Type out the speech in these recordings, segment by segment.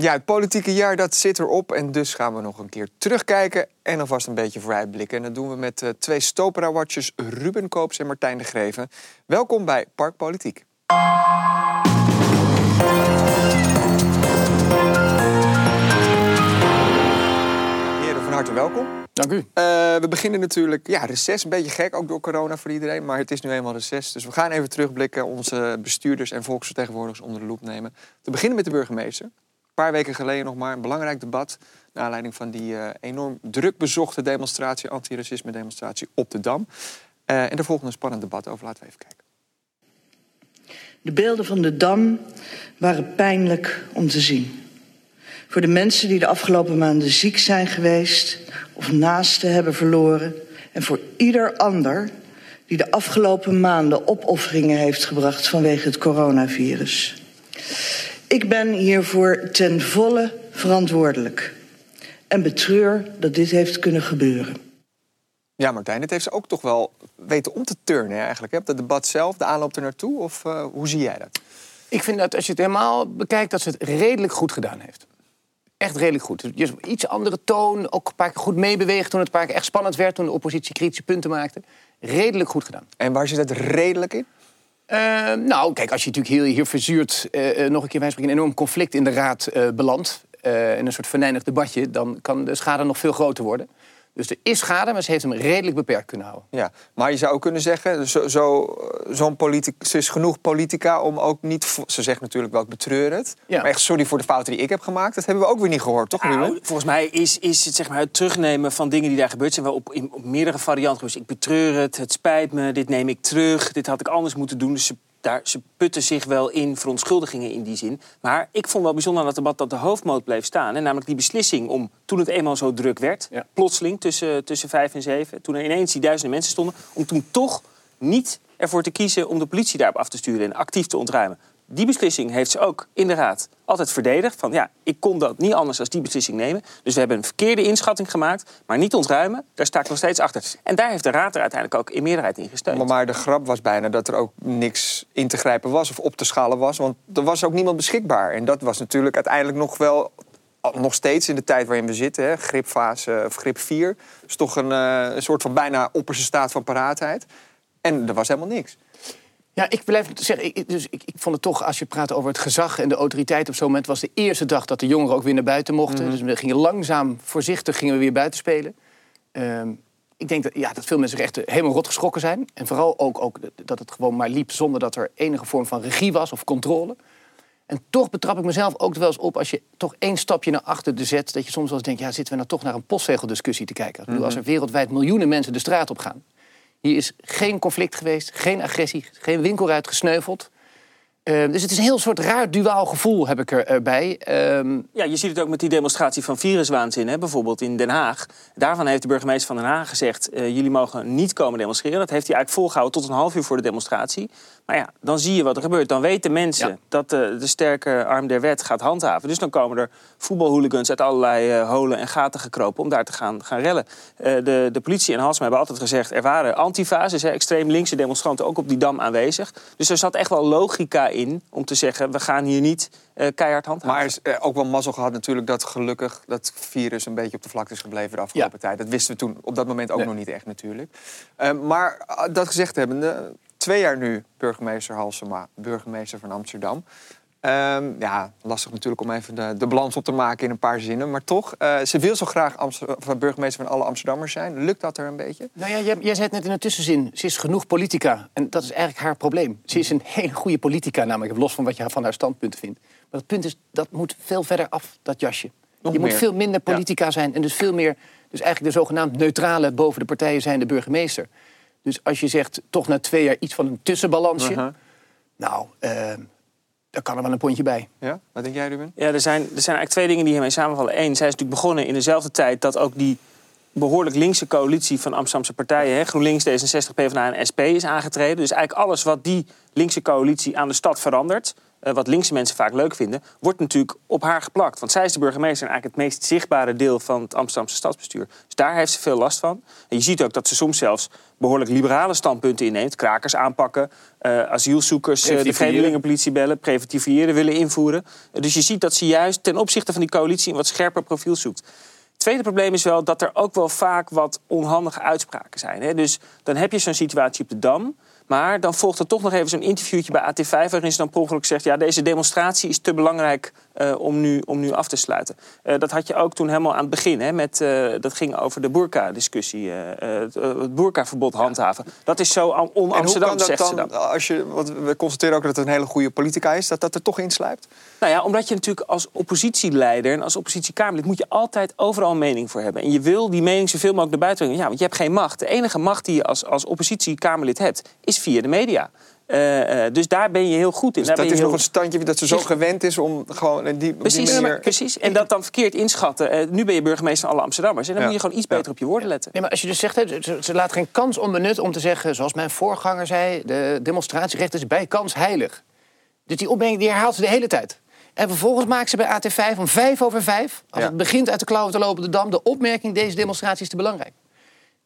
Ja, het politieke jaar dat zit erop en dus gaan we nog een keer terugkijken en alvast een beetje vooruitblikken. En dat doen we met uh, twee Stopera-watchers Ruben Koops en Martijn de Greven. Welkom bij Park Politiek. Heren, van harte welkom. Dank u. Uh, we beginnen natuurlijk, ja, reces, een beetje gek, ook door corona voor iedereen. Maar het is nu eenmaal reces, dus we gaan even terugblikken. Onze bestuurders en volksvertegenwoordigers onder de loep nemen. Te beginnen met de burgemeester paar weken geleden nog maar een belangrijk debat. Naar aanleiding van die uh, enorm druk bezochte demonstratie, antiracisme demonstratie op de Dam. Uh, en er volgt een spannend debat over. Laten we even kijken. De beelden van de Dam waren pijnlijk om te zien. Voor de mensen die de afgelopen maanden ziek zijn geweest of naasten hebben verloren. En voor ieder ander die de afgelopen maanden opofferingen heeft gebracht vanwege het coronavirus. Ik ben hiervoor ten volle verantwoordelijk. En betreur dat dit heeft kunnen gebeuren. Ja, Martijn, het heeft ze ook toch wel weten om te turnen eigenlijk. Hè? Dat debat zelf, de aanloop er naartoe, of uh, hoe zie jij dat? Ik vind dat als je het helemaal bekijkt, dat ze het redelijk goed gedaan heeft. Echt redelijk goed. Dus iets andere toon, ook een paar keer goed meebeweegt toen het een paar keer echt spannend werd, toen de oppositie kritische punten maakte. Redelijk goed gedaan. En waar zit het redelijk in? Uh, nou, kijk, als je natuurlijk hier, hier verzuurd uh, nog een keer wij spreken, een enorm conflict in de raad belandt, in een soort venijnig debatje, dan kan de schade nog veel groter worden. Dus er is schade, maar ze heeft hem redelijk beperkt kunnen houden. Ja, maar je zou ook kunnen zeggen, zo'n zo, zo ze is genoeg politica om ook niet... Ze zegt natuurlijk wel, ik betreur het. Ja. Maar echt sorry voor de fouten die ik heb gemaakt. Dat hebben we ook weer niet gehoord, toch? Nou, volgens mij is, is het, zeg maar, het terugnemen van dingen die daar gebeurd zijn... wel op, in, op meerdere varianten geweest. Ik betreur het, het spijt me, dit neem ik terug, dit had ik anders moeten doen. Dus ze daar, ze putten zich wel in verontschuldigingen in die zin. Maar ik vond wel bijzonder aan dat debat dat de hoofdmoot bleef staan. En namelijk die beslissing om, toen het eenmaal zo druk werd... plotseling tussen, tussen vijf en zeven... toen er ineens die duizenden mensen stonden... om toen toch niet ervoor te kiezen om de politie daarop af te sturen... en actief te ontruimen. Die beslissing heeft ze ook in de Raad altijd verdedigd. Van ja, ik kon dat niet anders dan die beslissing nemen. Dus we hebben een verkeerde inschatting gemaakt, maar niet ontruimen. Daar sta ik nog steeds achter. En daar heeft de Raad er uiteindelijk ook in meerderheid in gesteund. Maar, maar de grap was bijna dat er ook niks in te grijpen was of op te schalen was. Want er was ook niemand beschikbaar. En dat was natuurlijk uiteindelijk nog wel nog steeds in de tijd waarin we zitten, hè, gripfase of grip 4, is toch een, uh, een soort van bijna opperste staat van paraatheid. En er was helemaal niks. Ja, ik blijf zeggen, ik, dus ik, ik, vond het toch, als je praat over het gezag en de autoriteit op zo'n moment, was de eerste dag dat de jongeren ook weer naar buiten mochten. Mhm. Dus we gingen langzaam, voorzichtig gingen we weer buiten spelen. Ehm, ik denk dat, ja, dat veel mensen echt helemaal rot geschrokken zijn. En vooral ook, ook dat het gewoon maar liep zonder dat er enige vorm van regie was of controle. En toch betrap ik mezelf ook wel eens op als je toch één stapje naar achter zet. Dat je soms wel eens denkt, ja, zitten we nou toch naar een postzegeldiscussie te kijken? Mm Als er wereldwijd miljoenen mensen de straat op gaan hier is geen conflict geweest, geen agressie, geen winkelruit gesneuveld. Uh, dus het is een heel soort raar duaal gevoel heb ik erbij. Uh, ja, je ziet het ook met die demonstratie van viruswaanzin, hè, bijvoorbeeld in Den Haag. Daarvan heeft de burgemeester van Den Haag gezegd... Uh, jullie mogen niet komen demonstreren. Dat heeft hij eigenlijk volgehouden tot een half uur voor de demonstratie. Maar ja, dan zie je wat er gebeurt. Dan weten mensen dat de, de, sterke arm der wet gaat handhaven. Dus dan komen er voetbalhooligans uit allerlei holen en gaten gekropen... om daar te gaan, gaan rellen. de, de politie en Halsma hebben altijd gezegd... er waren antifa's, dus extreem linkse demonstranten... ook op die dam aanwezig. Dus er zat echt wel logica in om te zeggen... we gaan hier niet uh, keihard handhaven. Maar is ook wel mazzel gehad natuurlijk dat gelukkig... dat virus een beetje op de vlakte is gebleven de afgelopen tijd. Dat wisten we toen op dat moment ook nog niet echt natuurlijk. Uh, maar dat gezegd hebbende, twee jaar nu burgemeester Halsema... burgemeester van Amsterdam... Um, ja, lastig natuurlijk om even de, de, balans op te maken in een paar zinnen. Maar toch, uh, ze wil zo graag Amsterdam, burgemeester van alle Amsterdammers zijn. Lukt dat er een beetje? Nou ja, jij, jij zei het net in een tussenzin. Ze is genoeg politica. En dat is eigenlijk haar probleem. Ze is een hele goede politica, namelijk los van wat je van haar standpunt vindt. Maar het punt is, dat moet veel verder af, dat jasje. Nog je moet veel minder politica zijn. En dus veel meer, dus eigenlijk de zogenaamd neutrale boven de partijen zijn de burgemeester. Dus als je zegt, toch na twee jaar iets van een tussenbalansje. Uh-huh. Nou, uh, daar kan er wel een pontje bij. Ja? Wat denk jij, Ruben? Ja, er zijn, er zijn eigenlijk twee dingen die hiermee samenvallen. Eén, zij is natuurlijk begonnen in dezelfde tijd dat ook die behoorlijk linkse coalitie van Amsterdamse partijen, hè, GroenLinks, D66, PvdA en SP, is aangetreden. Dus eigenlijk alles wat die linkse coalitie aan de stad verandert, eh, wat linkse mensen vaak leuk vinden, wordt natuurlijk op haar geplakt. Want zij is de burgemeester en eigenlijk het meest zichtbare deel van het Amsterdamse stadsbestuur. Dus daar heeft ze veel last van. En je ziet ook dat ze soms zelfs behoorlijk liberale standpunten inneemt. Krakers aanpakken, uh, asielzoekers, uh, de vreemdelingenpolitie bellen, preventiviëren willen invoeren. dus je ziet dat ze juist ten opzichte van die coalitie een wat scherper profiel zoekt. Het tweede probleem is wel dat er ook wel vaak wat onhandige uitspraken zijn. Hè? Dus dan heb je zo'n situatie op de Dam. Maar dan volgt er toch nog even zo'n interviewtje bij AT5... waarin ze dan per ongeluk zegt... ja, deze demonstratie is te belangrijk uh, om, nu, om nu af te sluiten. Uh, dat had je ook toen helemaal aan het begin. Hè, met, uh, dat ging over de burka-discussie. het, burka-verbod handhaven. Dat is zo on-Amsterdam, zegt dan, ze dan. Als je, want we constateren ook dat het een hele goede politica is... dat dat er toch insluipt? Nou ja, omdat je natuurlijk als oppositieleider... en als oppositiekamerlid moet je altijd overal een mening voor hebben. En je wil die mening zoveel mogelijk naar buiten brengen. Ja, want je hebt geen macht. De enige macht die je als, als oppositiekamerlid hebt... is via de media. Uh, uh, dus daar ben je heel goed in. Dus daar dat is heel... nog een standje dat ze zo gewend is om gewoon die, die precies, manier... maar, precies, en dat dan verkeerd inschatten. Uh, nu ben je burgemeester van alle Amsterdammers. En dan ja. moet je gewoon iets beter ja. op je woorden letten. Nee, maar als je dus zegt, hè, ze, ze laat geen kans onbenut om te zeggen... zoals mijn voorganger zei, de demonstratierecht is bij kans heilig. Dus die opmerking die herhaalt ze de hele tijd. En vervolgens maakt ze bij AT5 om vijf over vijf... als het begint uit de klauwen te lopen de dam... de opmerking, deze demonstratie is te belangrijk.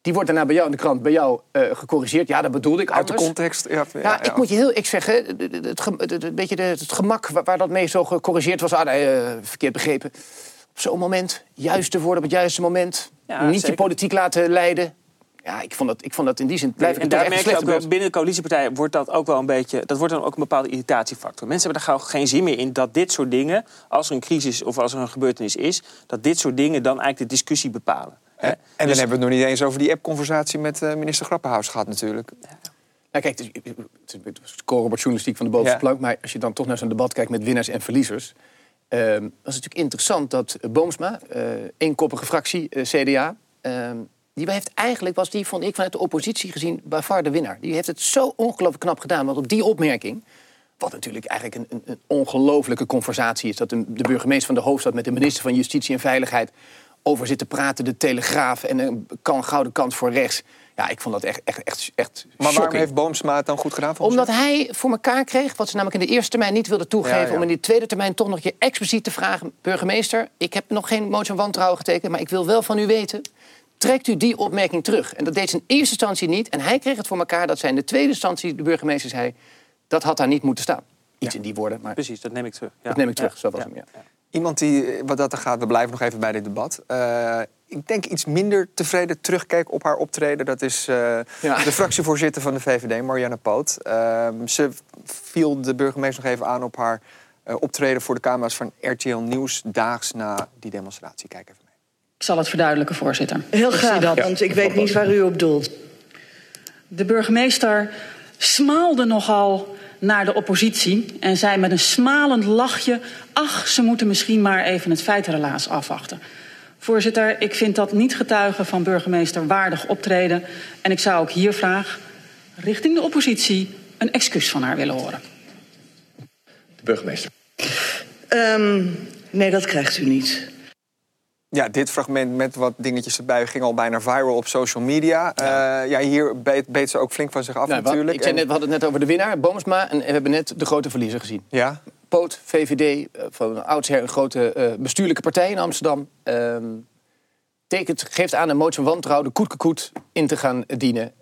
Die wordt daarna bij jou in de krant bij jou uh, gecorrigeerd. Ja, dat bedoelde ik Uit anders. de context. Ja, ja, ja, ik moet je heel ik zeggen, het, het, het, het beetje de, het gemak waar, waar, dat mee zo gecorrigeerd was. Ah, nee, uh, verkeerd begrepen. Op zo'n moment, juist te worden op het juiste moment. Ja, niet zeker. je politiek laten leiden. Ja, ik vond dat, ik vond dat in die zin blijf ik En daar merk je ook wel, binnen de coalitiepartijen wordt dat ook wel een beetje... dat wordt dan ook een bepaalde irritatiefactor. Mensen hebben daar geen zin meer in dat dit soort dingen... als er een crisis of als er een gebeurtenis is... dat dit soort dingen dan eigenlijk de discussie bepalen. En, en dus, dan hebben we het nog niet eens over die app-conversatie met uh, minister Grappenhaus gehad natuurlijk. Nou, kijk, het is, het is journalistiek van de bovenste ja. plank... maar als je dan toch naar zo'n debat kijkt met winnaars en verliezers... Uh, was het natuurlijk interessant dat Boomsma, uh, eenkoppige fractie, uh, CDA... die heeft eigenlijk, was die, vond ik vanuit de oppositie gezien, bij far de winnaar. Die heeft het zo ongelooflijk knap gedaan, want op die opmerking... Wat natuurlijk eigenlijk een, een, een ongelofelijke conversatie is... dat de, de burgemeester van de hoofdstad met de minister van Justitie en Veiligheid over zitten praten, de Telegraaf en een kan, gouden kant voor rechts. Ja, ik vond dat echt, echt, echt, echt Maar waarom heeft Boomsma het dan goed gedaan? Omdat hij voor elkaar kreeg wat ze namelijk in de eerste termijn niet wilde toegeven... Ja, ja. om in de tweede termijn toch nog keer expliciet te vragen... burgemeester, ik heb nog geen motie van wantrouwen getekend... maar ik wil wel van u weten, trekt u die opmerking terug? En dat deed ze in eerste instantie niet. En hij kreeg het voor elkaar dat zij in de tweede instantie... de burgemeester zei, dat had daar niet moeten staan. Iets ja. in die woorden. Maar Precies, dat neem ik terug. Dat neem ik terug, zo was hem, ja. Iemand die, wat dat er gaat, we blijven nog even bij dit debat. Uh, ik denk iets minder tevreden terugkeek op haar optreden. Dat is uh, ja. de fractievoorzitter van de VVD, Marianne Poot. Uh, ze viel de burgemeester nog even aan op haar uh, optreden voor de camera's van RTL Nieuws daags na die demonstratie. Kijk even mee. Ik zal het verduidelijken, voorzitter. Heel graag, dat. want ik weet niet waar u op doelt. De burgemeester smaalde nogal naar de oppositie en zei met een smalend lachje: Ach, ze moeten misschien maar even het feitenrelaas afwachten. Voorzitter, ik vind dat niet getuigen van burgemeester waardig optreden. En ik zou ook hier vraag, richting de oppositie, een excuus van haar willen horen. De burgemeester. Um, nee, dat krijgt u niet. Ja, dit fragment met wat dingetjes erbij ging al bijna viral op social media. Ja, uh, ja hier beet, beet, ze ook flink van zich af nou, natuurlijk. Wat, ik zei net, we hadden het net over de winnaar, Boomsma. En we hebben net de grote verliezer gezien. Ja. Poot, VVD, van oudsher een grote uh, bestuurlijke partij in Amsterdam... Uh, tekent, geeft aan een motie van wantrouwen de koetkekoet in te gaan dienen...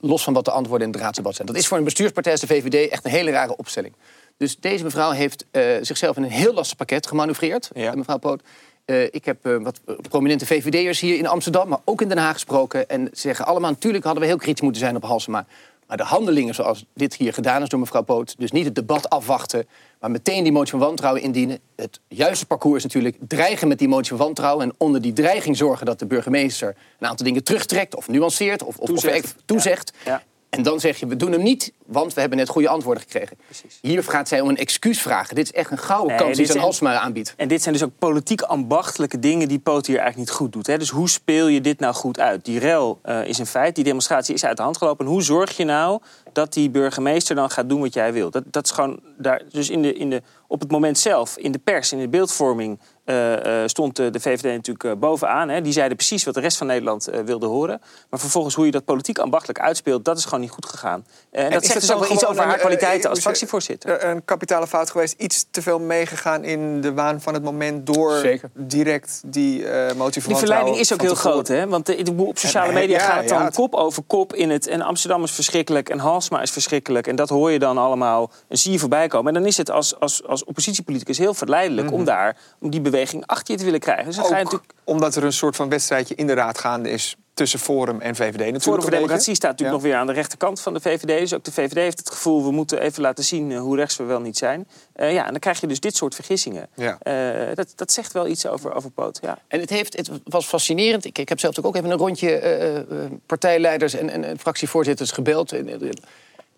los van wat de antwoorden in het raadsdebat zijn. Dat is voor een bestuurspartij als de VVD echt een hele rare opstelling. Dus deze mevrouw heeft zichzelf in een heel lastig pakket gemanoeuvreerd, ja. mevrouw Poot... Uh, ik heb uh, wat prominente VVD'ers hier in Amsterdam, maar ook in Den Haag gesproken. En zeggen allemaal, natuurlijk hadden we heel kritisch moeten zijn op Halsema. Maar de handelingen zoals dit hier gedaan is door mevrouw Poot... dus niet het debat afwachten, maar meteen die motie van wantrouwen indienen. Het juiste parcours is natuurlijk dreigen met die motie van wantrouwen... en onder die dreiging zorgen dat de burgemeester een aantal dingen terugtrekt... of nuanceert of, of toezegt. Of toezegt. Ja. Ja. En dan zeg je, we doen hem niet, want we hebben net goede antwoorden gekregen. Precies. Hier gaat zij om een excuus vragen. Dit is echt een gouden nee, kans die ze Halsema aanbiedt. En dit zijn dus ook politiek ambachtelijke dingen die Poot hier eigenlijk niet goed doet. Hè? Dus hoe speel je dit nou goed uit? Die rel uh, is een feit, die demonstratie is uit de hand gelopen. En hoe zorg je nou dat die burgemeester dan gaat doen wat jij wil? Dat, dat is gewoon daar, dus in de, in de, op het moment zelf, in de pers, in de beeldvorming... Uh, uh, stond de VVD natuurlijk uh, bovenaan. Hè. Die zeiden precies wat de rest van Nederland wilde horen. Maar vervolgens hoe je dat politiek ambachtelijk uitspeelt... dat is gewoon niet goed gegaan. en dat is zegt dus ook wel iets over haar kwaliteiten als fractievoorzitter. Een kapitale fout geweest, iets te veel meegegaan in de waan van het moment door Zeker. direct die uh, motie Die verleiding is ook heel groot, hè? Want op sociale media Ja, gaat het dan ja, het- kop over kop in het. En Amsterdam is verschrikkelijk en Halsma is verschrikkelijk. En dat hoor je dan allemaal en zie je voorbij komen. En dan is het als, als, als oppositiepoliticus heel verleidelijk om daar om die beweging achter je te willen krijgen. Dus dan ga je Ook natuurlijk. omdat er een soort van wedstrijdje in de raad gaande is tussen Forum en VVD natuurlijk. Forum voor. Democratie staat natuurlijk Ja. nog weer aan de rechterkant van de VVD. Dus ook de VVD heeft het gevoel, we moeten even laten zien eh, hoe rechts we wel niet zijn. Eh, ja, en dan krijg je dus dit soort vergissingen. Ja. Eh, dat, dat zegt wel iets over, over Poot. Ja. En het, heeft, het was fascinerend. Ik, ik heb zelf ook even een rondje eh, eh, partijleiders en, en, en fractievoorzitters gebeld. En,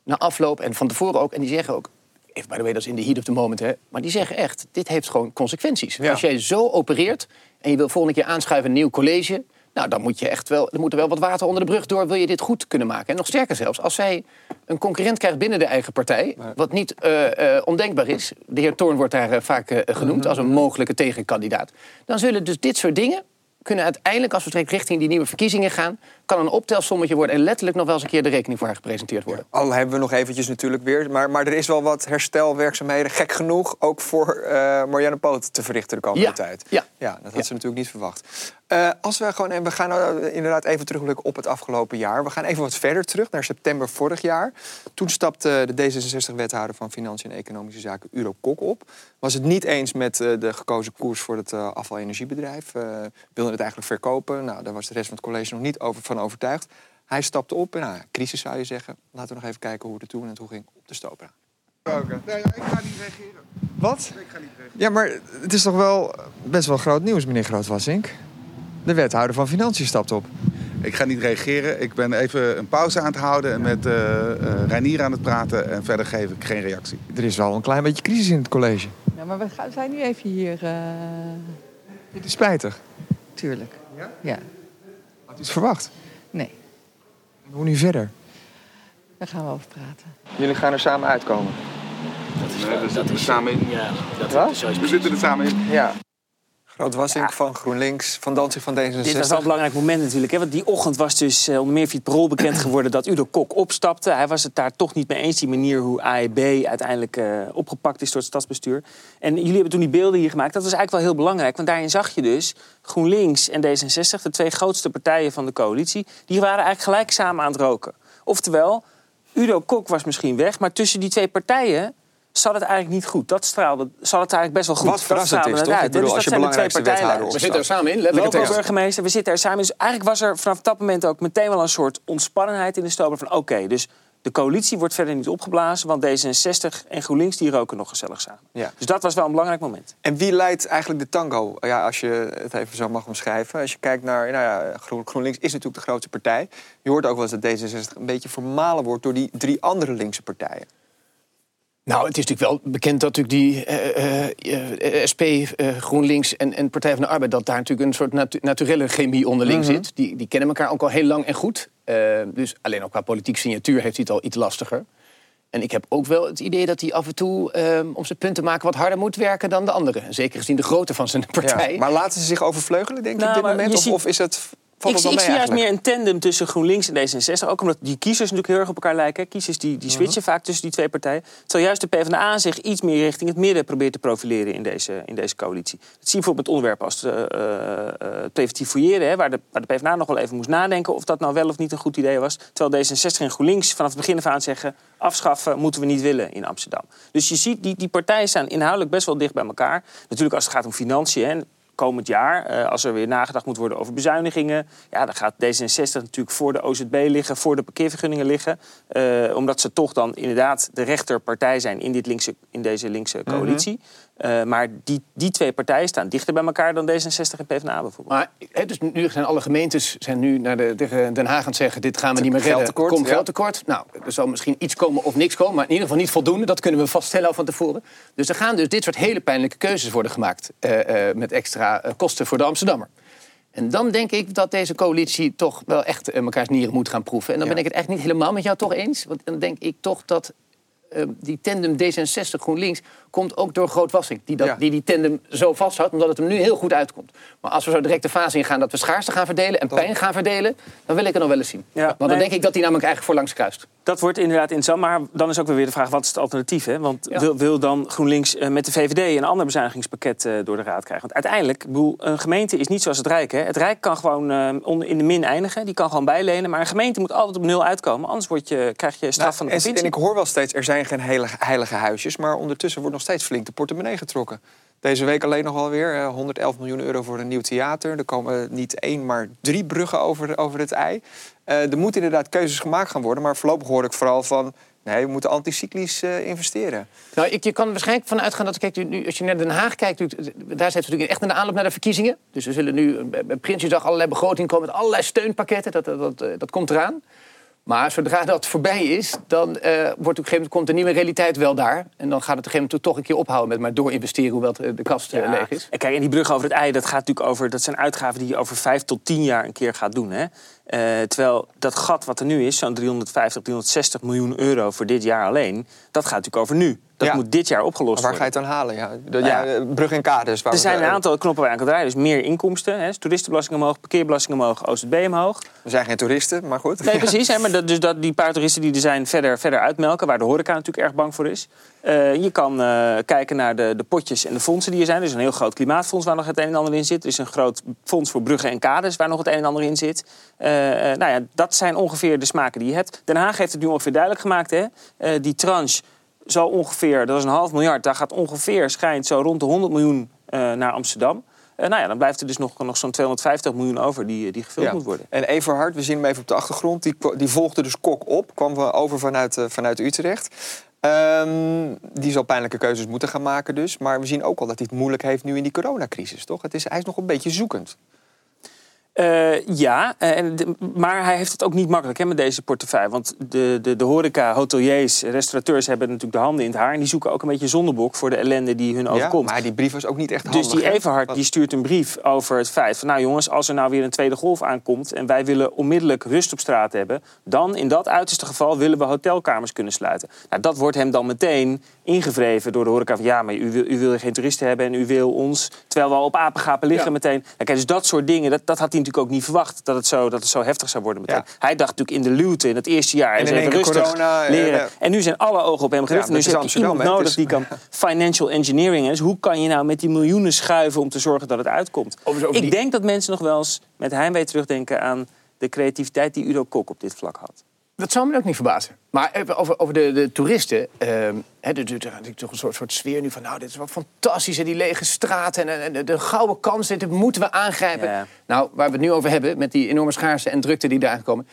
na afloop en van tevoren ook. En die zeggen ook, by the way, dat is in de heat of the moment. Hè, maar die zeggen echt, dit heeft gewoon consequenties. Ja. Als jij zo opereert en je wil volgende keer aanschuiven een nieuw college... Nou, dan moet je echt wel, er moet er wel wat water onder de brug door... wil je dit goed kunnen maken. En nog sterker zelfs, als zij een concurrent krijgt binnen de eigen partij... wat niet eh, ondenkbaar is... de heer Toorn wordt daar eh, vaak genoemd als een mogelijke tegenkandidaat... dan zullen dus dit soort dingen kunnen uiteindelijk, als we richting die nieuwe verkiezingen gaan... kan een optelsommetje worden en letterlijk nog wel eens een keer de rekening voor haar gepresenteerd worden. Al hebben we nog eventjes natuurlijk weer. Maar, maar er is wel wat herstelwerkzaamheden, gek genoeg, ook voor eh Marianne Poot te verrichten de komende Ja, tijd. ja. ja, dat had Ja. ze natuurlijk niet verwacht. Eh, als we gewoon, en we gaan nou inderdaad even terugblikken op het afgelopen jaar. We gaan even wat verder terug, naar september vorig jaar. Toen stapte de D66-wethouder van Financiën en Economische Zaken, Uro Kok, op. Was het niet eens met eh, de gekozen koers voor het eh afvalenergiebedrijf. Eh wilde het eigenlijk verkopen. Nou, daar was de rest van het college nog niet over, van overtuigd. Hij stapte op. En, nou, ja, crisis zou je zeggen. Laten we nog even kijken hoe het toen en toe ging op de stopera. Nee, ik ga niet reageren. Wat? Ik ga niet reageren. Ja, maar het is toch wel best wel groot nieuws, meneer Grootwassink. De wethouder van Financiën stapt op. Ik ga niet reageren. Ik ben even een pauze aan het houden en met eh eh, Reinier aan het praten. En verder geef ik geen reactie. Er is wel een klein beetje crisis in het college. Ja, maar we gaan- zijn nu even hier, eh Het is spijtig. tuurlijk. Ja? Had u het verwacht? Nee, hoe nu verder? daar gaan we over praten. Jullie gaan er samen uitkomen. Nee, daar zitten we samen in. Ja, dat Wat? We zitten er samen in. Ja. Grootwassink van GroenLinks, Van Dansing van D66. Dit was wel een belangrijk moment natuurlijk. Hè? Want die ochtend was dus eh, onder meer via het parool bekend geworden dat Udo Kok opstapte. Hij was het daar toch niet mee eens, die manier hoe AEB uiteindelijk eh, opgepakt is door het stadsbestuur. En jullie hebben toen die beelden hier gemaakt. Dat was eigenlijk wel heel belangrijk, want daarin zag je dus GroenLinks en D66, de twee grootste partijen van de coalitie, die waren eigenlijk gelijk samen aan het roken. Oftewel, Udo Kok was misschien weg, maar tussen die twee partijen zat het eigenlijk niet goed. Dat straalde, zat het eigenlijk best wel goed. Wat Dat verrassend straalde is, toch? bedoel, Dus als dat je zijn de twee belangrijkste wethouder We zitten er samen in, letterlijke tekst. Loco-burgemeester, we zitten er samen. Dus eigenlijk was er vanaf dat moment ook meteen wel een soort ontspannenheid in de stober. Van oké, dus de coalitie wordt verder niet opgeblazen. Want D66 en GroenLinks die roken nog gezellig samen. Ja. Dus dat was wel een belangrijk moment. En wie leidt eigenlijk de tango? Ja, als je het even zo mag omschrijven. Als je kijkt naar... Nou ja, Groen- GroenLinks is natuurlijk de grootste partij. Je hoort ook wel eens dat D66 een beetje vermalen wordt... door die drie andere linkse partijen. Nou, het is natuurlijk wel bekend dat natuurlijk die eh, eh, eh, SP, eh, GroenLinks en, en Partij van de Arbeid... dat daar natuurlijk een soort natu naturele chemie onderling Mhm. zit. Die, die kennen elkaar ook al heel lang en goed. Dus alleen ook qua politiek signatuur heeft hij het al iets lastiger. En ik heb ook wel het idee dat hij af en toe, eh, om zijn punt te maken... wat harder moet werken dan de anderen. En Zeker gezien de grootte van zijn partij. Ja. Maar laten ze zich overvleugelen, denk je, Nou, op dit moment? Of, ziet- of is het... Ik, het ik zie juist meer een tandem tussen GroenLinks en D66. Ook omdat die kiezers natuurlijk heel erg op elkaar lijken. Kiezers die, die switchen vaak tussen die twee partijen. Terwijl juist de PvdA zich iets meer richting het midden probeert te profileren in deze, in deze coalitie. Dat zie je bijvoorbeeld met onderwerpen als eh, eh, eh, preventief fouilleren. Hè, waar, de, waar de PvdA nog wel even moest nadenken of dat nou wel of niet een goed idee was. Terwijl D66 en GroenLinks vanaf het begin af aan zeggen... afschaffen moeten we niet willen in Amsterdam. Dus je ziet, die, die partijen staan inhoudelijk best wel dicht bij elkaar. Natuurlijk als het gaat om financiën... Hè, komend jaar, eh, als er weer nagedacht moet worden over bezuinigingen, ja, dan gaat D66 natuurlijk voor de OZB liggen, voor de parkeervergunningen liggen. Eh, omdat ze toch dan inderdaad de rechterpartij zijn in, dit linkse, in deze linkse coalitie. Eh, maar die, die twee partijen staan dichter bij elkaar dan D66 en PvdA bijvoorbeeld. Maar dus nu zijn alle gemeentes zijn nu naar de, tegen Den Haag aan het zeggen... dit gaan we niet meer redden, Geldtekort, komt ja. geldtekort. Nou, er zal misschien iets komen of niks komen... maar in ieder geval niet voldoende, dat kunnen we vaststellen al van tevoren. Dus er gaan dus dit soort hele pijnlijke keuzes worden gemaakt... eh, eh, met extra kosten voor de Amsterdammer. En dan denk ik dat deze coalitie toch wel echt mekaars nieren moet gaan proeven. En dan Ja. ben ik het echt niet helemaal met jou toch eens. Want dan denk ik toch dat eh, die tandem D66 GroenLinks komt ook door Grootwassing. Die, dat, Ja. die die tandem zo vasthoudt, omdat het hem nu heel goed uitkomt. Maar als we zo direct de fase ingaan dat we schaarste gaan verdelen en pijn gaan verdelen... dan wil ik het nog wel eens zien. Ja, Want dan nee. denk ik dat hij namelijk eigenlijk voor langs kruist. Dat wordt inderdaad interessant, maar dan is ook weer de vraag: wat is het alternatief? Hè? Want Ja. wil, wil dan GroenLinks eh, met de VVD een ander bezuinigingspakket eh, door de Raad krijgen? Want uiteindelijk, bedoel, een gemeente is niet zoals het Rijk. Hè? Het Rijk kan gewoon eh, in de min eindigen, die kan gewoon bijlenen. Maar een gemeente moet altijd op nul uitkomen, anders word je, krijg je straf van de Nou, en, provincie. en ik hoor wel steeds, er zijn geen heilige, heilige huisjes... maar ondertussen wordt nog steeds flink de portemonnee getrokken. Deze week alleen nog wel weer eh, 111 miljoen euro voor een nieuw theater. Er komen niet één, maar drie bruggen over, over het ei. Eh, er moeten inderdaad keuzes gemaakt gaan worden... maar voorlopig hoor ik vooral van... nee, we moeten anticyclisch eh, investeren. Nou, ik, je kan waarschijnlijk van uitgaan dat kijk, nu, als je naar Den Haag kijkt, daar zitten we natuurlijk echt in de aanloop naar de verkiezingen. Dus we zullen nu eh, bij Prinsjesdag allerlei begrotingen komen met allerlei steunpakketten. Dat, dat, eh, dat komt eraan. Maar zodra dat voorbij is, dan eh, wordt op een gegeven moment, komt de nieuwe realiteit wel daar. En dan gaat het op een gegeven moment toch een keer ophouden met maar doorinvesteren, hoewel het, eh, de kast eh, Ja, leeg is. En kijk, en die brug over het ei, dat gaat natuurlijk over. Dat zijn uitgaven die je over vijf tot tien jaar een keer gaat doen. Hè? Terwijl dat gat wat er nu is, zo'n 350, 360 miljoen euro voor dit jaar alleen, dat gaat natuurlijk over nu. Dat Ja. moet dit jaar opgelost Maar waar ga je worden. het dan halen? Ja, ja, brug en kaders. waar Er zijn een aantal knoppen waar je aan kan draaien. Dus meer inkomsten. Hè? Toeristenbelasting omhoog, parkeerbelasting omhoog, OZB omhoog. We zijn geen toeristen, maar goed. Nee, precies. Hè, maar dat, dus dat die paar toeristen die er zijn verder, verder uitmelken, waar de horeca natuurlijk erg bang voor is. Eh, je kan eh, kijken naar de, de potjes en de fondsen die er zijn. Er is een heel groot klimaatfonds waar nog het een en ander in zit. Er is een groot fonds voor bruggen en kades waar nog het een en ander in zit. Eh, nou ja, dat zijn ongeveer de smaken die je hebt. Den Haag heeft het nu ongeveer duidelijk gemaakt. Hè? Die tranche zal ongeveer, dat is een half miljard, daar gaat ongeveer, schijnt zo rond de 100 miljoen eh, naar Amsterdam. Eh, nou ja, dan blijft er dus nog, nog zo'n 250 miljoen over die, die gevuld Ja. moet worden. En Everhard, we zien hem even op de achtergrond, die, die volgde dus Kok op. Kwam we over vanuit, eh, vanuit Utrecht. Ehm, die zal pijnlijke keuzes moeten gaan maken dus. Maar we zien ook al dat hij het moeilijk heeft nu in die coronacrisis, toch? Het is, hij is nog een beetje zoekend. Eh, ja, eh, en de- maar hij heeft het ook niet makkelijk hè, met deze portefeuille. Want de, de, de horeca, hoteliers, restaurateurs hebben natuurlijk de handen in het haar. En die zoeken ook een beetje zondebok voor de ellende die hun Ja, overkomt. maar die brief was ook niet echt Dus handig. die hè? Everhard Want- die stuurt een brief over het feit van... nou jongens, als er nou weer een tweede golf aankomt... en wij willen onmiddellijk rust op straat hebben... dan in dat uiterste geval willen we hotelkamers kunnen sluiten. Nou, dat wordt hem dan meteen ingevreven door de horeca van... ja, maar u wil, u wil geen toeristen hebben en u wil ons... terwijl we al op apengapen liggen Ja. meteen. Kijk, dus dat soort dingen, dat, dat had hij natuurlijk ook niet verwacht... dat het zo, dat het zo heftig zou worden meteen. Hij dacht natuurlijk in de luwte in het eerste jaar... En in even rustig corona, eh, leren. En nu zijn alle ogen op hem gericht. Ja, nu heb je iemand nodig is- die kan financial engineering. Dus hoe kan je nou met die miljoenen schuiven om te zorgen dat het uitkomt? Over Ik die- denk dat mensen nog wel eens met heimwee terugdenken aan de creativiteit die Udo Kok op dit vlak had. Dat zou me ook niet verbazen. Maar over, over de, de toeristen. ehm hè, er natuurlijk toch een soort, soort sfeer nu van... nou, dit is wel fantastisch, hè, die lege straten en, en, en de gouden kans, dit moeten we aangrijpen. Ja. Nou, waar we het nu over hebben, met die enorme schaarste en drukte die daar aankomen...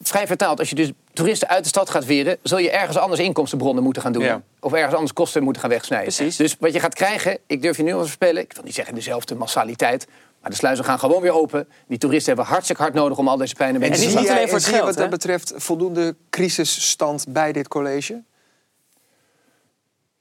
Vrij vertaald, als je dus toeristen uit de stad gaat weren... zul je ergens anders inkomstenbronnen moeten gaan doen. Ja. Of ergens anders kosten moeten gaan wegsnijden. Precies. Dus wat je gaat krijgen, ik durf je nu al te voorspellen... ik wil niet zeggen dezelfde massaliteit... maar de sluizen gaan gewoon weer open. Die toeristen hebben hartstikke hard nodig om al deze pijn een En beetje niet te alleen voor en het zie je geld, wat dat betreft voldoende crisisstand bij dit college?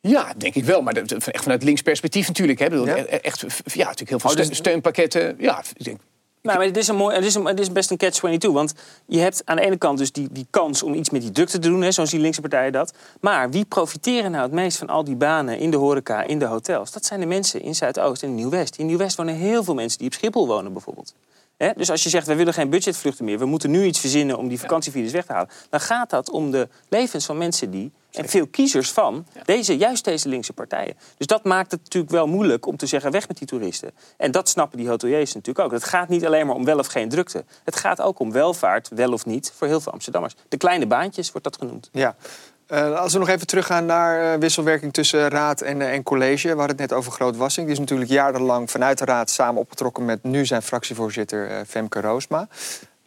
Ja, denk ik wel. Maar dat- echt vanuit links perspectief natuurlijk. Hè. Ik bedoel, Ja? e- Echt, ja, natuurlijk heel veel Oh, dus- steun- steunpakketten. Ja, ik denk, Nou, maar het is, een mooi, het, is een, het is best een catch-22. Want je hebt aan de ene kant dus die, die kans om iets met die drukte te doen. Hè, zo zien linkse partijen dat. Maar wie profiteren nou het meest van al die banen in de horeca, in de hotels? Dat zijn de mensen in Zuidoost en Nieuw-West. In Nieuw-West wonen heel veel mensen die op Schiphol wonen bijvoorbeeld. Dus als je zegt, we willen geen budgetvluchten meer... we moeten nu iets verzinnen om die vakantievirus weg te halen... dan gaat dat om de levens van mensen die... en veel kiezers van deze, juist deze linkse partijen. Dus dat maakt het natuurlijk wel moeilijk om te zeggen... weg met die toeristen. En dat snappen die hoteliers natuurlijk ook. Het gaat niet alleen maar om wel of geen drukte. Het gaat ook om welvaart, wel of niet, voor heel veel Amsterdammers. De kleine baantjes wordt dat genoemd. Ja. Eh, als we nog even teruggaan naar eh, wisselwerking tussen raad en, eh, en college. Hadden het net over Groot Wassing. Die is natuurlijk jarenlang vanuit de raad samen opgetrokken met nu zijn fractievoorzitter Femke Roosma.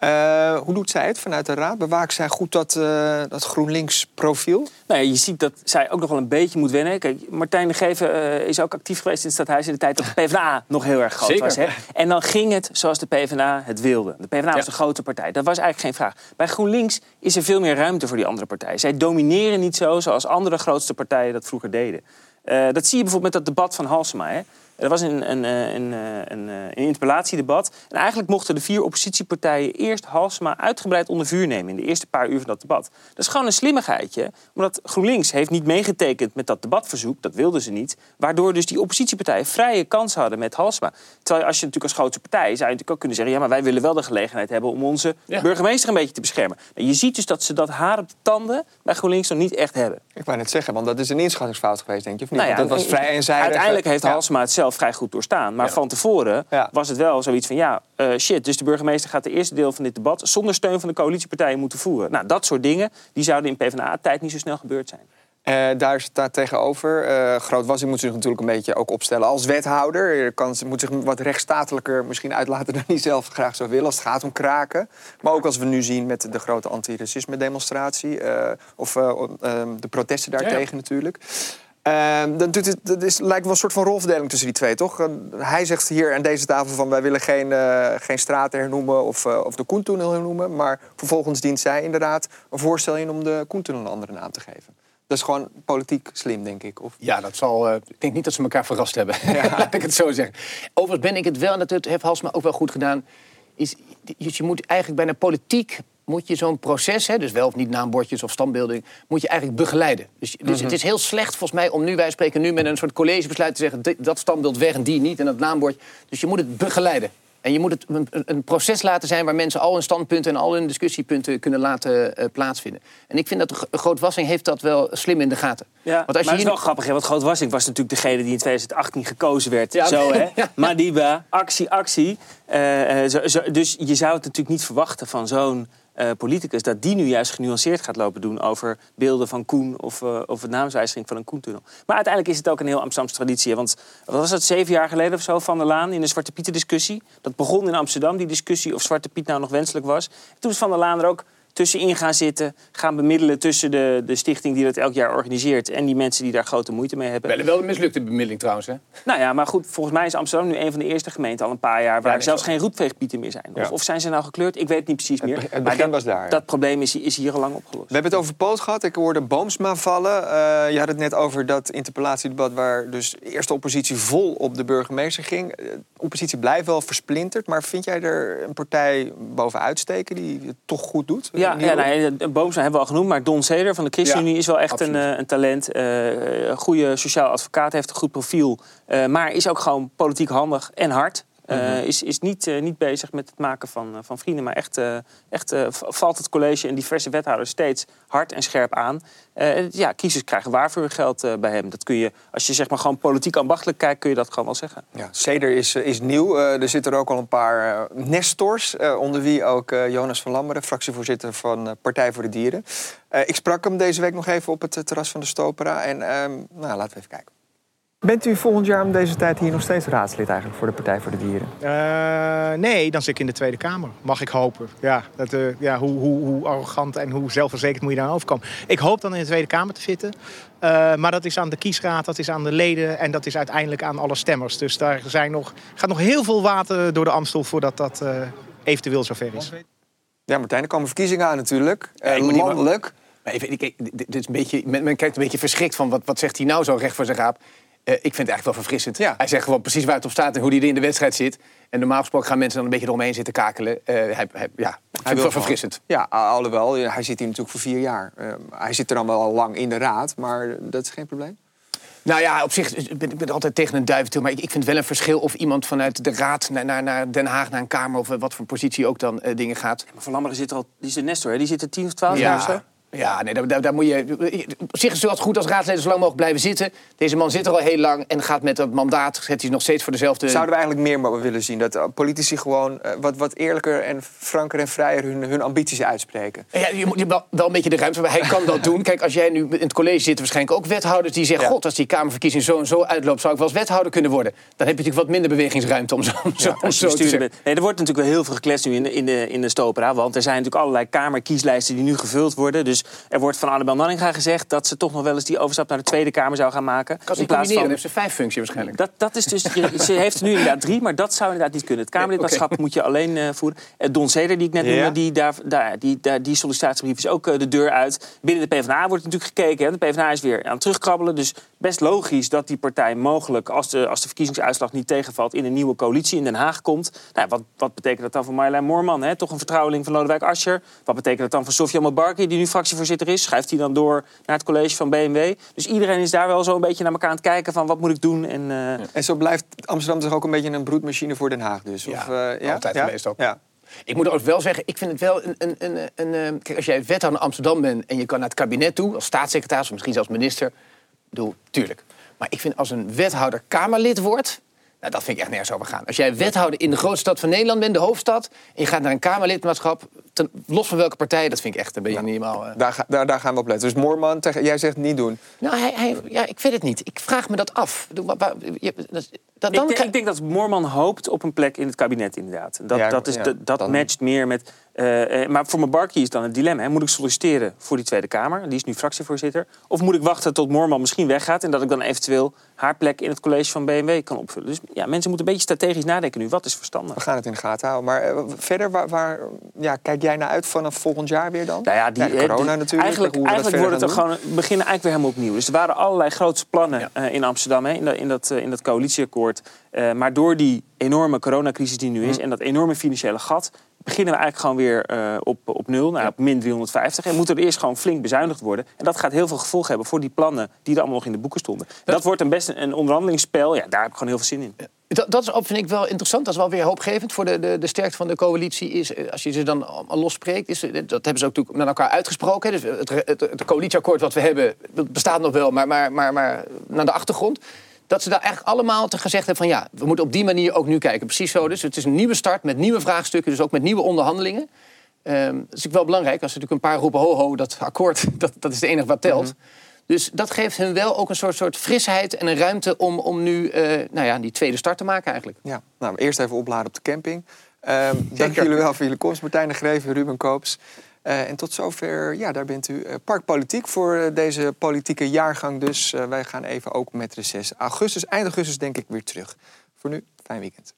Eh, hoe doet zij het vanuit de raad? Bewaakt zij goed dat, eh, dat GroenLinks profiel? Nou ja, je ziet dat zij ook nog wel een beetje moet wennen. Kijk, Martijn de Geven eh, is ook actief geweest in het stadhuis... in de tijd dat de PvdA nog heel erg groot Zeker. was. Hè? En dan ging het zoals de PvdA het wilde. De PvdA was de grote partij. Dat was eigenlijk geen vraag. Bij GroenLinks is er veel meer ruimte voor die andere partijen. Zij domineren niet zo zoals andere grootste partijen dat vroeger deden. Eh, dat zie je bijvoorbeeld met dat debat van Halsema. Hè? Er was een, een, eh, een, eh, een, eh, een interpellatiedebat. En eigenlijk mochten de vier oppositiepartijen eerst Halsema uitgebreid onder vuur nemen in de eerste paar uur van dat debat. Dat is gewoon een slimmigheidje, omdat GroenLinks heeft niet meegetekend met dat debatverzoek, dat wilden ze niet, waardoor dus die oppositiepartijen vrije kans hadden met Halsema. Terwijl als je natuurlijk als grootste partij zou je natuurlijk ook kunnen zeggen, ja, maar wij willen wel de gelegenheid hebben om onze Ja. burgemeester een beetje te beschermen. Nou, je ziet dus dat ze dat haar op de tanden bij GroenLinks nog niet echt hebben. Ik wou net zeggen, want dat is een inschattingsfout geweest, denk je, of niet? Nou ja, dat was vrij eenzijdig. Uiteindelijk heeft Ja. Halsema het zelf vrij goed doorstaan. Maar Ja. van tevoren Ja. was het wel zoiets van... ja, eh, shit, dus de burgemeester gaat de eerste deel van dit debat... zonder steun van de coalitiepartijen moeten voeren. Nou, dat soort dingen die zouden in PvdA-tijd niet zo snel gebeurd zijn. Eh, daar staat tegenover. eh Groot Wassing moet zich natuurlijk een beetje ook opstellen als wethouder. Je kan, moet zich wat rechtsstatelijker misschien uitlaten dan hij zelf graag zou willen als het gaat om kraken. Maar ook als we nu zien met de grote antiracisme-demonstratie. eh, of eh, eh, de protesten daartegen natuurlijk. Ehm, dan doet het, dat is, lijkt wel een soort van rolverdeling tussen die twee, toch? Hij zegt hier aan deze tafel van... wij willen geen, eh, geen straten hernoemen of, eh, of de Koentunnel hernoemen. Maar vervolgens dient zij inderdaad een voorstel in... om de Koentunnel een andere naam te geven. Dat is gewoon politiek slim, denk ik. Of... Ja, dat zal. eh, ik denk niet dat ze elkaar verrast hebben. Laat ik het zo zeggen. Overigens ben ik het wel, en dat heeft Halsma ook wel goed gedaan. Is, je moet eigenlijk bijna politiek moet je zo'n proces, hè, dus wel of niet naambordjes of standbeelding, moet je eigenlijk begeleiden. Dus, dus het is heel slecht volgens mij om nu, wij spreken nu met een soort collegebesluit te zeggen, dat standbeeld weg en die niet en dat naambord. Dus je moet het begeleiden. En je moet het een, proces laten zijn waar mensen al hun standpunten en al hun discussiepunten kunnen laten eh, plaatsvinden. En ik vind dat de Gro- Groot Wassing heeft dat wel slim in de gaten. Ja, Want als maar je het is wel grappig, hè, want Groot Wassink was natuurlijk degene die in 2018 gekozen werd. Ja. Zo, hè? Ja. Madiba, actie, actie. Eh, eh, zo, zo- dus je zou het natuurlijk niet verwachten van zo'n eh, politicus... dat die nu juist genuanceerd gaat lopen doen over beelden van Koen... of, eh, of het naamswijziging van een Koentunnel. Maar uiteindelijk is het ook een heel Amsterdamse traditie. Want wat was dat, zeven jaar geleden of zo, Van der Laan... in de Zwarte Pieten discussie. Dat begon in Amsterdam, die discussie of Zwarte Piet nou nog wenselijk was. Toen is Van der Laan er ook tussenin gaan zitten, gaan bemiddelen tussen de, de stichting die dat elk jaar organiseert en die mensen die daar grote moeite mee hebben. Wel, wel een mislukte bemiddeling trouwens, hè? Nou ja, maar goed, volgens mij is Amsterdam nu een van de eerste gemeenten al een paar jaar waar nee, zelfs geen roetveegpieten meer zijn. Of, Ja. of zijn ze nou gekleurd? Ik weet het niet precies meer. be- het maar dat, was daar, ja. dat probleem is, is hier al lang opgelost. We hebben het over Poot gehad. Ik hoorde Boomsma vallen. Eh, je had het net over dat interpellatiedebat... waar dus eerst de oppositie vol op de burgemeester ging. Eh, De oppositie blijft wel versplinterd. Maar vind jij er een partij bovenuit steken die het toch goed doet? Ja, ja nou, ja, Boomsma hebben we al genoemd, maar Don Seder van de ChristenUnie Ja, is wel echt een, absoluut. eh, een talent. Eh, een goede sociaal advocaat, heeft een goed profiel. eh, maar is ook gewoon politiek handig en hard. Eh, Mhm. is is niet, eh, niet bezig met het maken van, eh, van vrienden, maar echt, echt valt het college en diverse wethouders steeds hard en scherp aan. Ja, kiezers krijgen waar voor hun geld bij hem. Dat kun je, als je zeg maar gewoon politiek ambachtelijk kijkt, kun je dat gewoon wel zeggen. Ja, Ceder is, is nieuw. Er zitten er ook al een paar nestors, onder wie ook Jonas van Lammeren, fractievoorzitter van Partij voor de Dieren. Ik sprak hem deze week nog even op het terras van de Stopera. En ehm, nou, laten we even kijken. Bent u volgend jaar om deze tijd hier nog steeds raadslid eigenlijk voor de Partij voor de Dieren? Eh, nee, dan zit ik in de Tweede Kamer. Mag ik hopen. Ja, dat, eh, ja, hoe, hoe, hoe arrogant en hoe zelfverzekerd moet je daar overkomen. Ik hoop dan in de Tweede Kamer te zitten. Eh, maar dat is aan de kiesraad, dat is aan de leden en dat is uiteindelijk aan alle stemmers. Dus daar zijn nog, gaat nog heel veel water door de Amstel voordat dat eh, eventueel zover is. Ja, Martijn, er komen verkiezingen aan natuurlijk. Eh, landelijk. Maar even, ik- dit dit is een beetje, men, men kijkt een beetje verschrikt van wat, wat zegt hij nou zo recht voor zijn raap. Eh, ik vind het eigenlijk wel verfrissend. Ja. Hij zegt gewoon precies waar het op staat en hoe hij er in de wedstrijd zit. En normaal gesproken gaan mensen dan een beetje eromheen zitten kakelen. Eh, hij, hij, ja, ik vind Hij het wil wel verfrissend. Ja, alhoewel, hij zit hier natuurlijk voor vier jaar. Eh, hij zit er dan wel al lang in de raad, maar dat is geen probleem. Nou ja, op zich ik ben ik ben altijd tegen een duiventil. Maar ik, ik vind wel een verschil of iemand vanuit de raad naar, naar, naar Den Haag, naar een kamer... of eh, wat voor positie ook dan eh, dingen gaat. Maar Van Lammeren zit er al, die is de Nestor, hè? die zit er 10 of 12 jaar of zo. Ja, ja nee, daar, daar, moet je. Op zich is het goed als raadsleden zo lang mogelijk blijven zitten. Deze man zit er al heel lang en gaat met dat mandaat. Zet hij nog steeds voor dezelfde. Zouden we eigenlijk meer willen zien? Dat eh, politici gewoon eh, wat, wat eerlijker en franker en vrijer hun, hun ambities uitspreken. Ja, je moet je wel, wel een beetje de ruimte, maar hij kan dat doen. Kijk, als jij nu in het college zit, waarschijnlijk ook wethouders die zeggen: Ja. God, als die Kamerverkiezing zo en zo uitloopt, zou ik wel eens wethouder kunnen worden. Dan heb je natuurlijk wat minder bewegingsruimte om zo, zo, Als je zo te bent. Nee, er wordt natuurlijk wel heel veel gekletst nu in de, in de, in de Stopera. Want er zijn natuurlijk allerlei kamerkieslijsten die nu gevuld worden. Dus er wordt van Annabel Nanninga gezegd dat ze toch nog wel eens die overstap naar de Tweede Kamer zou gaan maken. Kan ze in plaats combineren, dan van. heeft ze vijf functies waarschijnlijk. Dat, dat is dus, ze heeft er nu inderdaad drie, maar dat zou inderdaad niet kunnen. Het Kamerlidmaatschap moet je alleen eh, voeren. Eh, Don Seder, die ik net Ja. noemde, die, daar, daar, die, daar, die sollicitatiebrief is ook eh, de deur uit. Binnen de PvdA wordt natuurlijk gekeken. Hè. De PvdA is weer aan het terugkrabbelen. Dus best logisch dat die partij mogelijk, als de, als de verkiezingsuitslag niet tegenvalt, in een nieuwe coalitie in Den Haag komt. Nou, wat, wat betekent dat dan voor Marjolein Moorman? Hè? Toch een vertrouweling van Lodewijk Asscher. Wat betekent dat dan voor Sofia Mabarki, die nu fractievoorzitter is? Schuift hij dan door naar het college van BMW? Dus iedereen is daar wel zo een beetje naar elkaar aan het kijken van wat moet ik doen. En, uh... en zo blijft Amsterdam toch ook een beetje een broedmachine voor Den Haag dus? Ja, of, uh, ja? altijd ja? geweest ook. Ja. Ik moet ook wel zeggen, ik vind het wel een... een, een, een, een kijk, als jij wethouder in Amsterdam bent en je kan naar het kabinet toe... als staatssecretaris of misschien zelfs minister, bedoel, tuurlijk. Maar ik vind als een wethouder Kamerlid wordt... Nou, dat vind ik echt nergens over gaan. Als jij wethouder in de grootste stad van Nederland bent, de hoofdstad... en je gaat naar een Kamerlidmaatschap, ten, los van welke partij... dat vind ik echt een beetje niet helemaal... Uh... Daar, ga, daar, daar, gaan we op letten. Dus Moorman, tegen, jij zegt niet doen. Nou, hij, hij, ja, ik weet het niet. Ik vraag me dat af. Dat, dat, dan ik, denk, ik denk dat Moorman hoopt op een plek in het kabinet, inderdaad. Dat, Ja, dat, is, ja, dat, dat dan- matcht meer met... eh, eh, maar voor Mabarki is dan het dilemma. Hè. Moet ik solliciteren voor die Tweede Kamer? Die is nu fractievoorzitter. Of moet ik wachten tot Moorman misschien weggaat... en dat ik dan eventueel haar plek in het college van BMW kan opvullen? Dus ja, mensen moeten een beetje strategisch nadenken nu. Wat is verstandig? We gaan het in de gaten houden. Maar eh, verder, waar, waar ja, kijk jij naar uit vanaf volgend jaar weer dan? Nou ja, die, Ja, corona die- natuurlijk. Eigenlijk, hoe we dat eigenlijk wordt het er gewoon, we beginnen eigenlijk weer helemaal opnieuw. Dus er waren allerlei grote plannen Ja. eh, in Amsterdam, hè, in, dat, in, dat, eh, in dat coalitieakkoord. Eh, maar door die enorme coronacrisis die nu is Mm. en dat enorme financiële gat... beginnen we eigenlijk gewoon weer eh, op, op nul, nou, op min 350. En moet er eerst gewoon flink bezuinigd worden. En dat gaat heel veel gevolgen hebben voor die plannen die er allemaal nog in de boeken stonden. Dat, wordt een best een, onderhandelingsspel. Ja, daar heb ik gewoon heel veel zin in. Dat, dat is vind ik wel interessant. Dat is wel weer hoopgevend voor de, de, de sterkte van de coalitie. Is, eh, als je ze dan allemaal losspreekt, is, eh, dat hebben ze ook natuurlijk met elkaar uitgesproken. Dus het, het, het coalitieakkoord wat we hebben, dat bestaat nog wel, maar, maar, maar, maar naar de achtergrond. Dat ze daar eigenlijk allemaal te gezegd hebben van ja, we moeten op die manier ook nu kijken. Precies zo dus. Het is een nieuwe start met nieuwe vraagstukken, dus ook met nieuwe onderhandelingen. Ehm, dat is natuurlijk wel belangrijk. Als ze natuurlijk een paar roepen ho ho, dat akkoord, dat, dat is het enige wat telt. Dus dat geeft hun wel ook een soort, soort frisheid en een ruimte om, om nu eh, nou ja, die tweede start te maken eigenlijk. Ja, nou, eerst even opladen op de camping. Ehm dank jullie wel voor jullie komst, Martijn de Greven, Ruben Koops. Eh, en tot zover, ja, daar bent u. eh, Parkpolitiek voor eh, deze politieke jaargang dus. Wij gaan even ook met reces. Augustus, eind augustus denk ik weer terug. Voor nu, fijn weekend.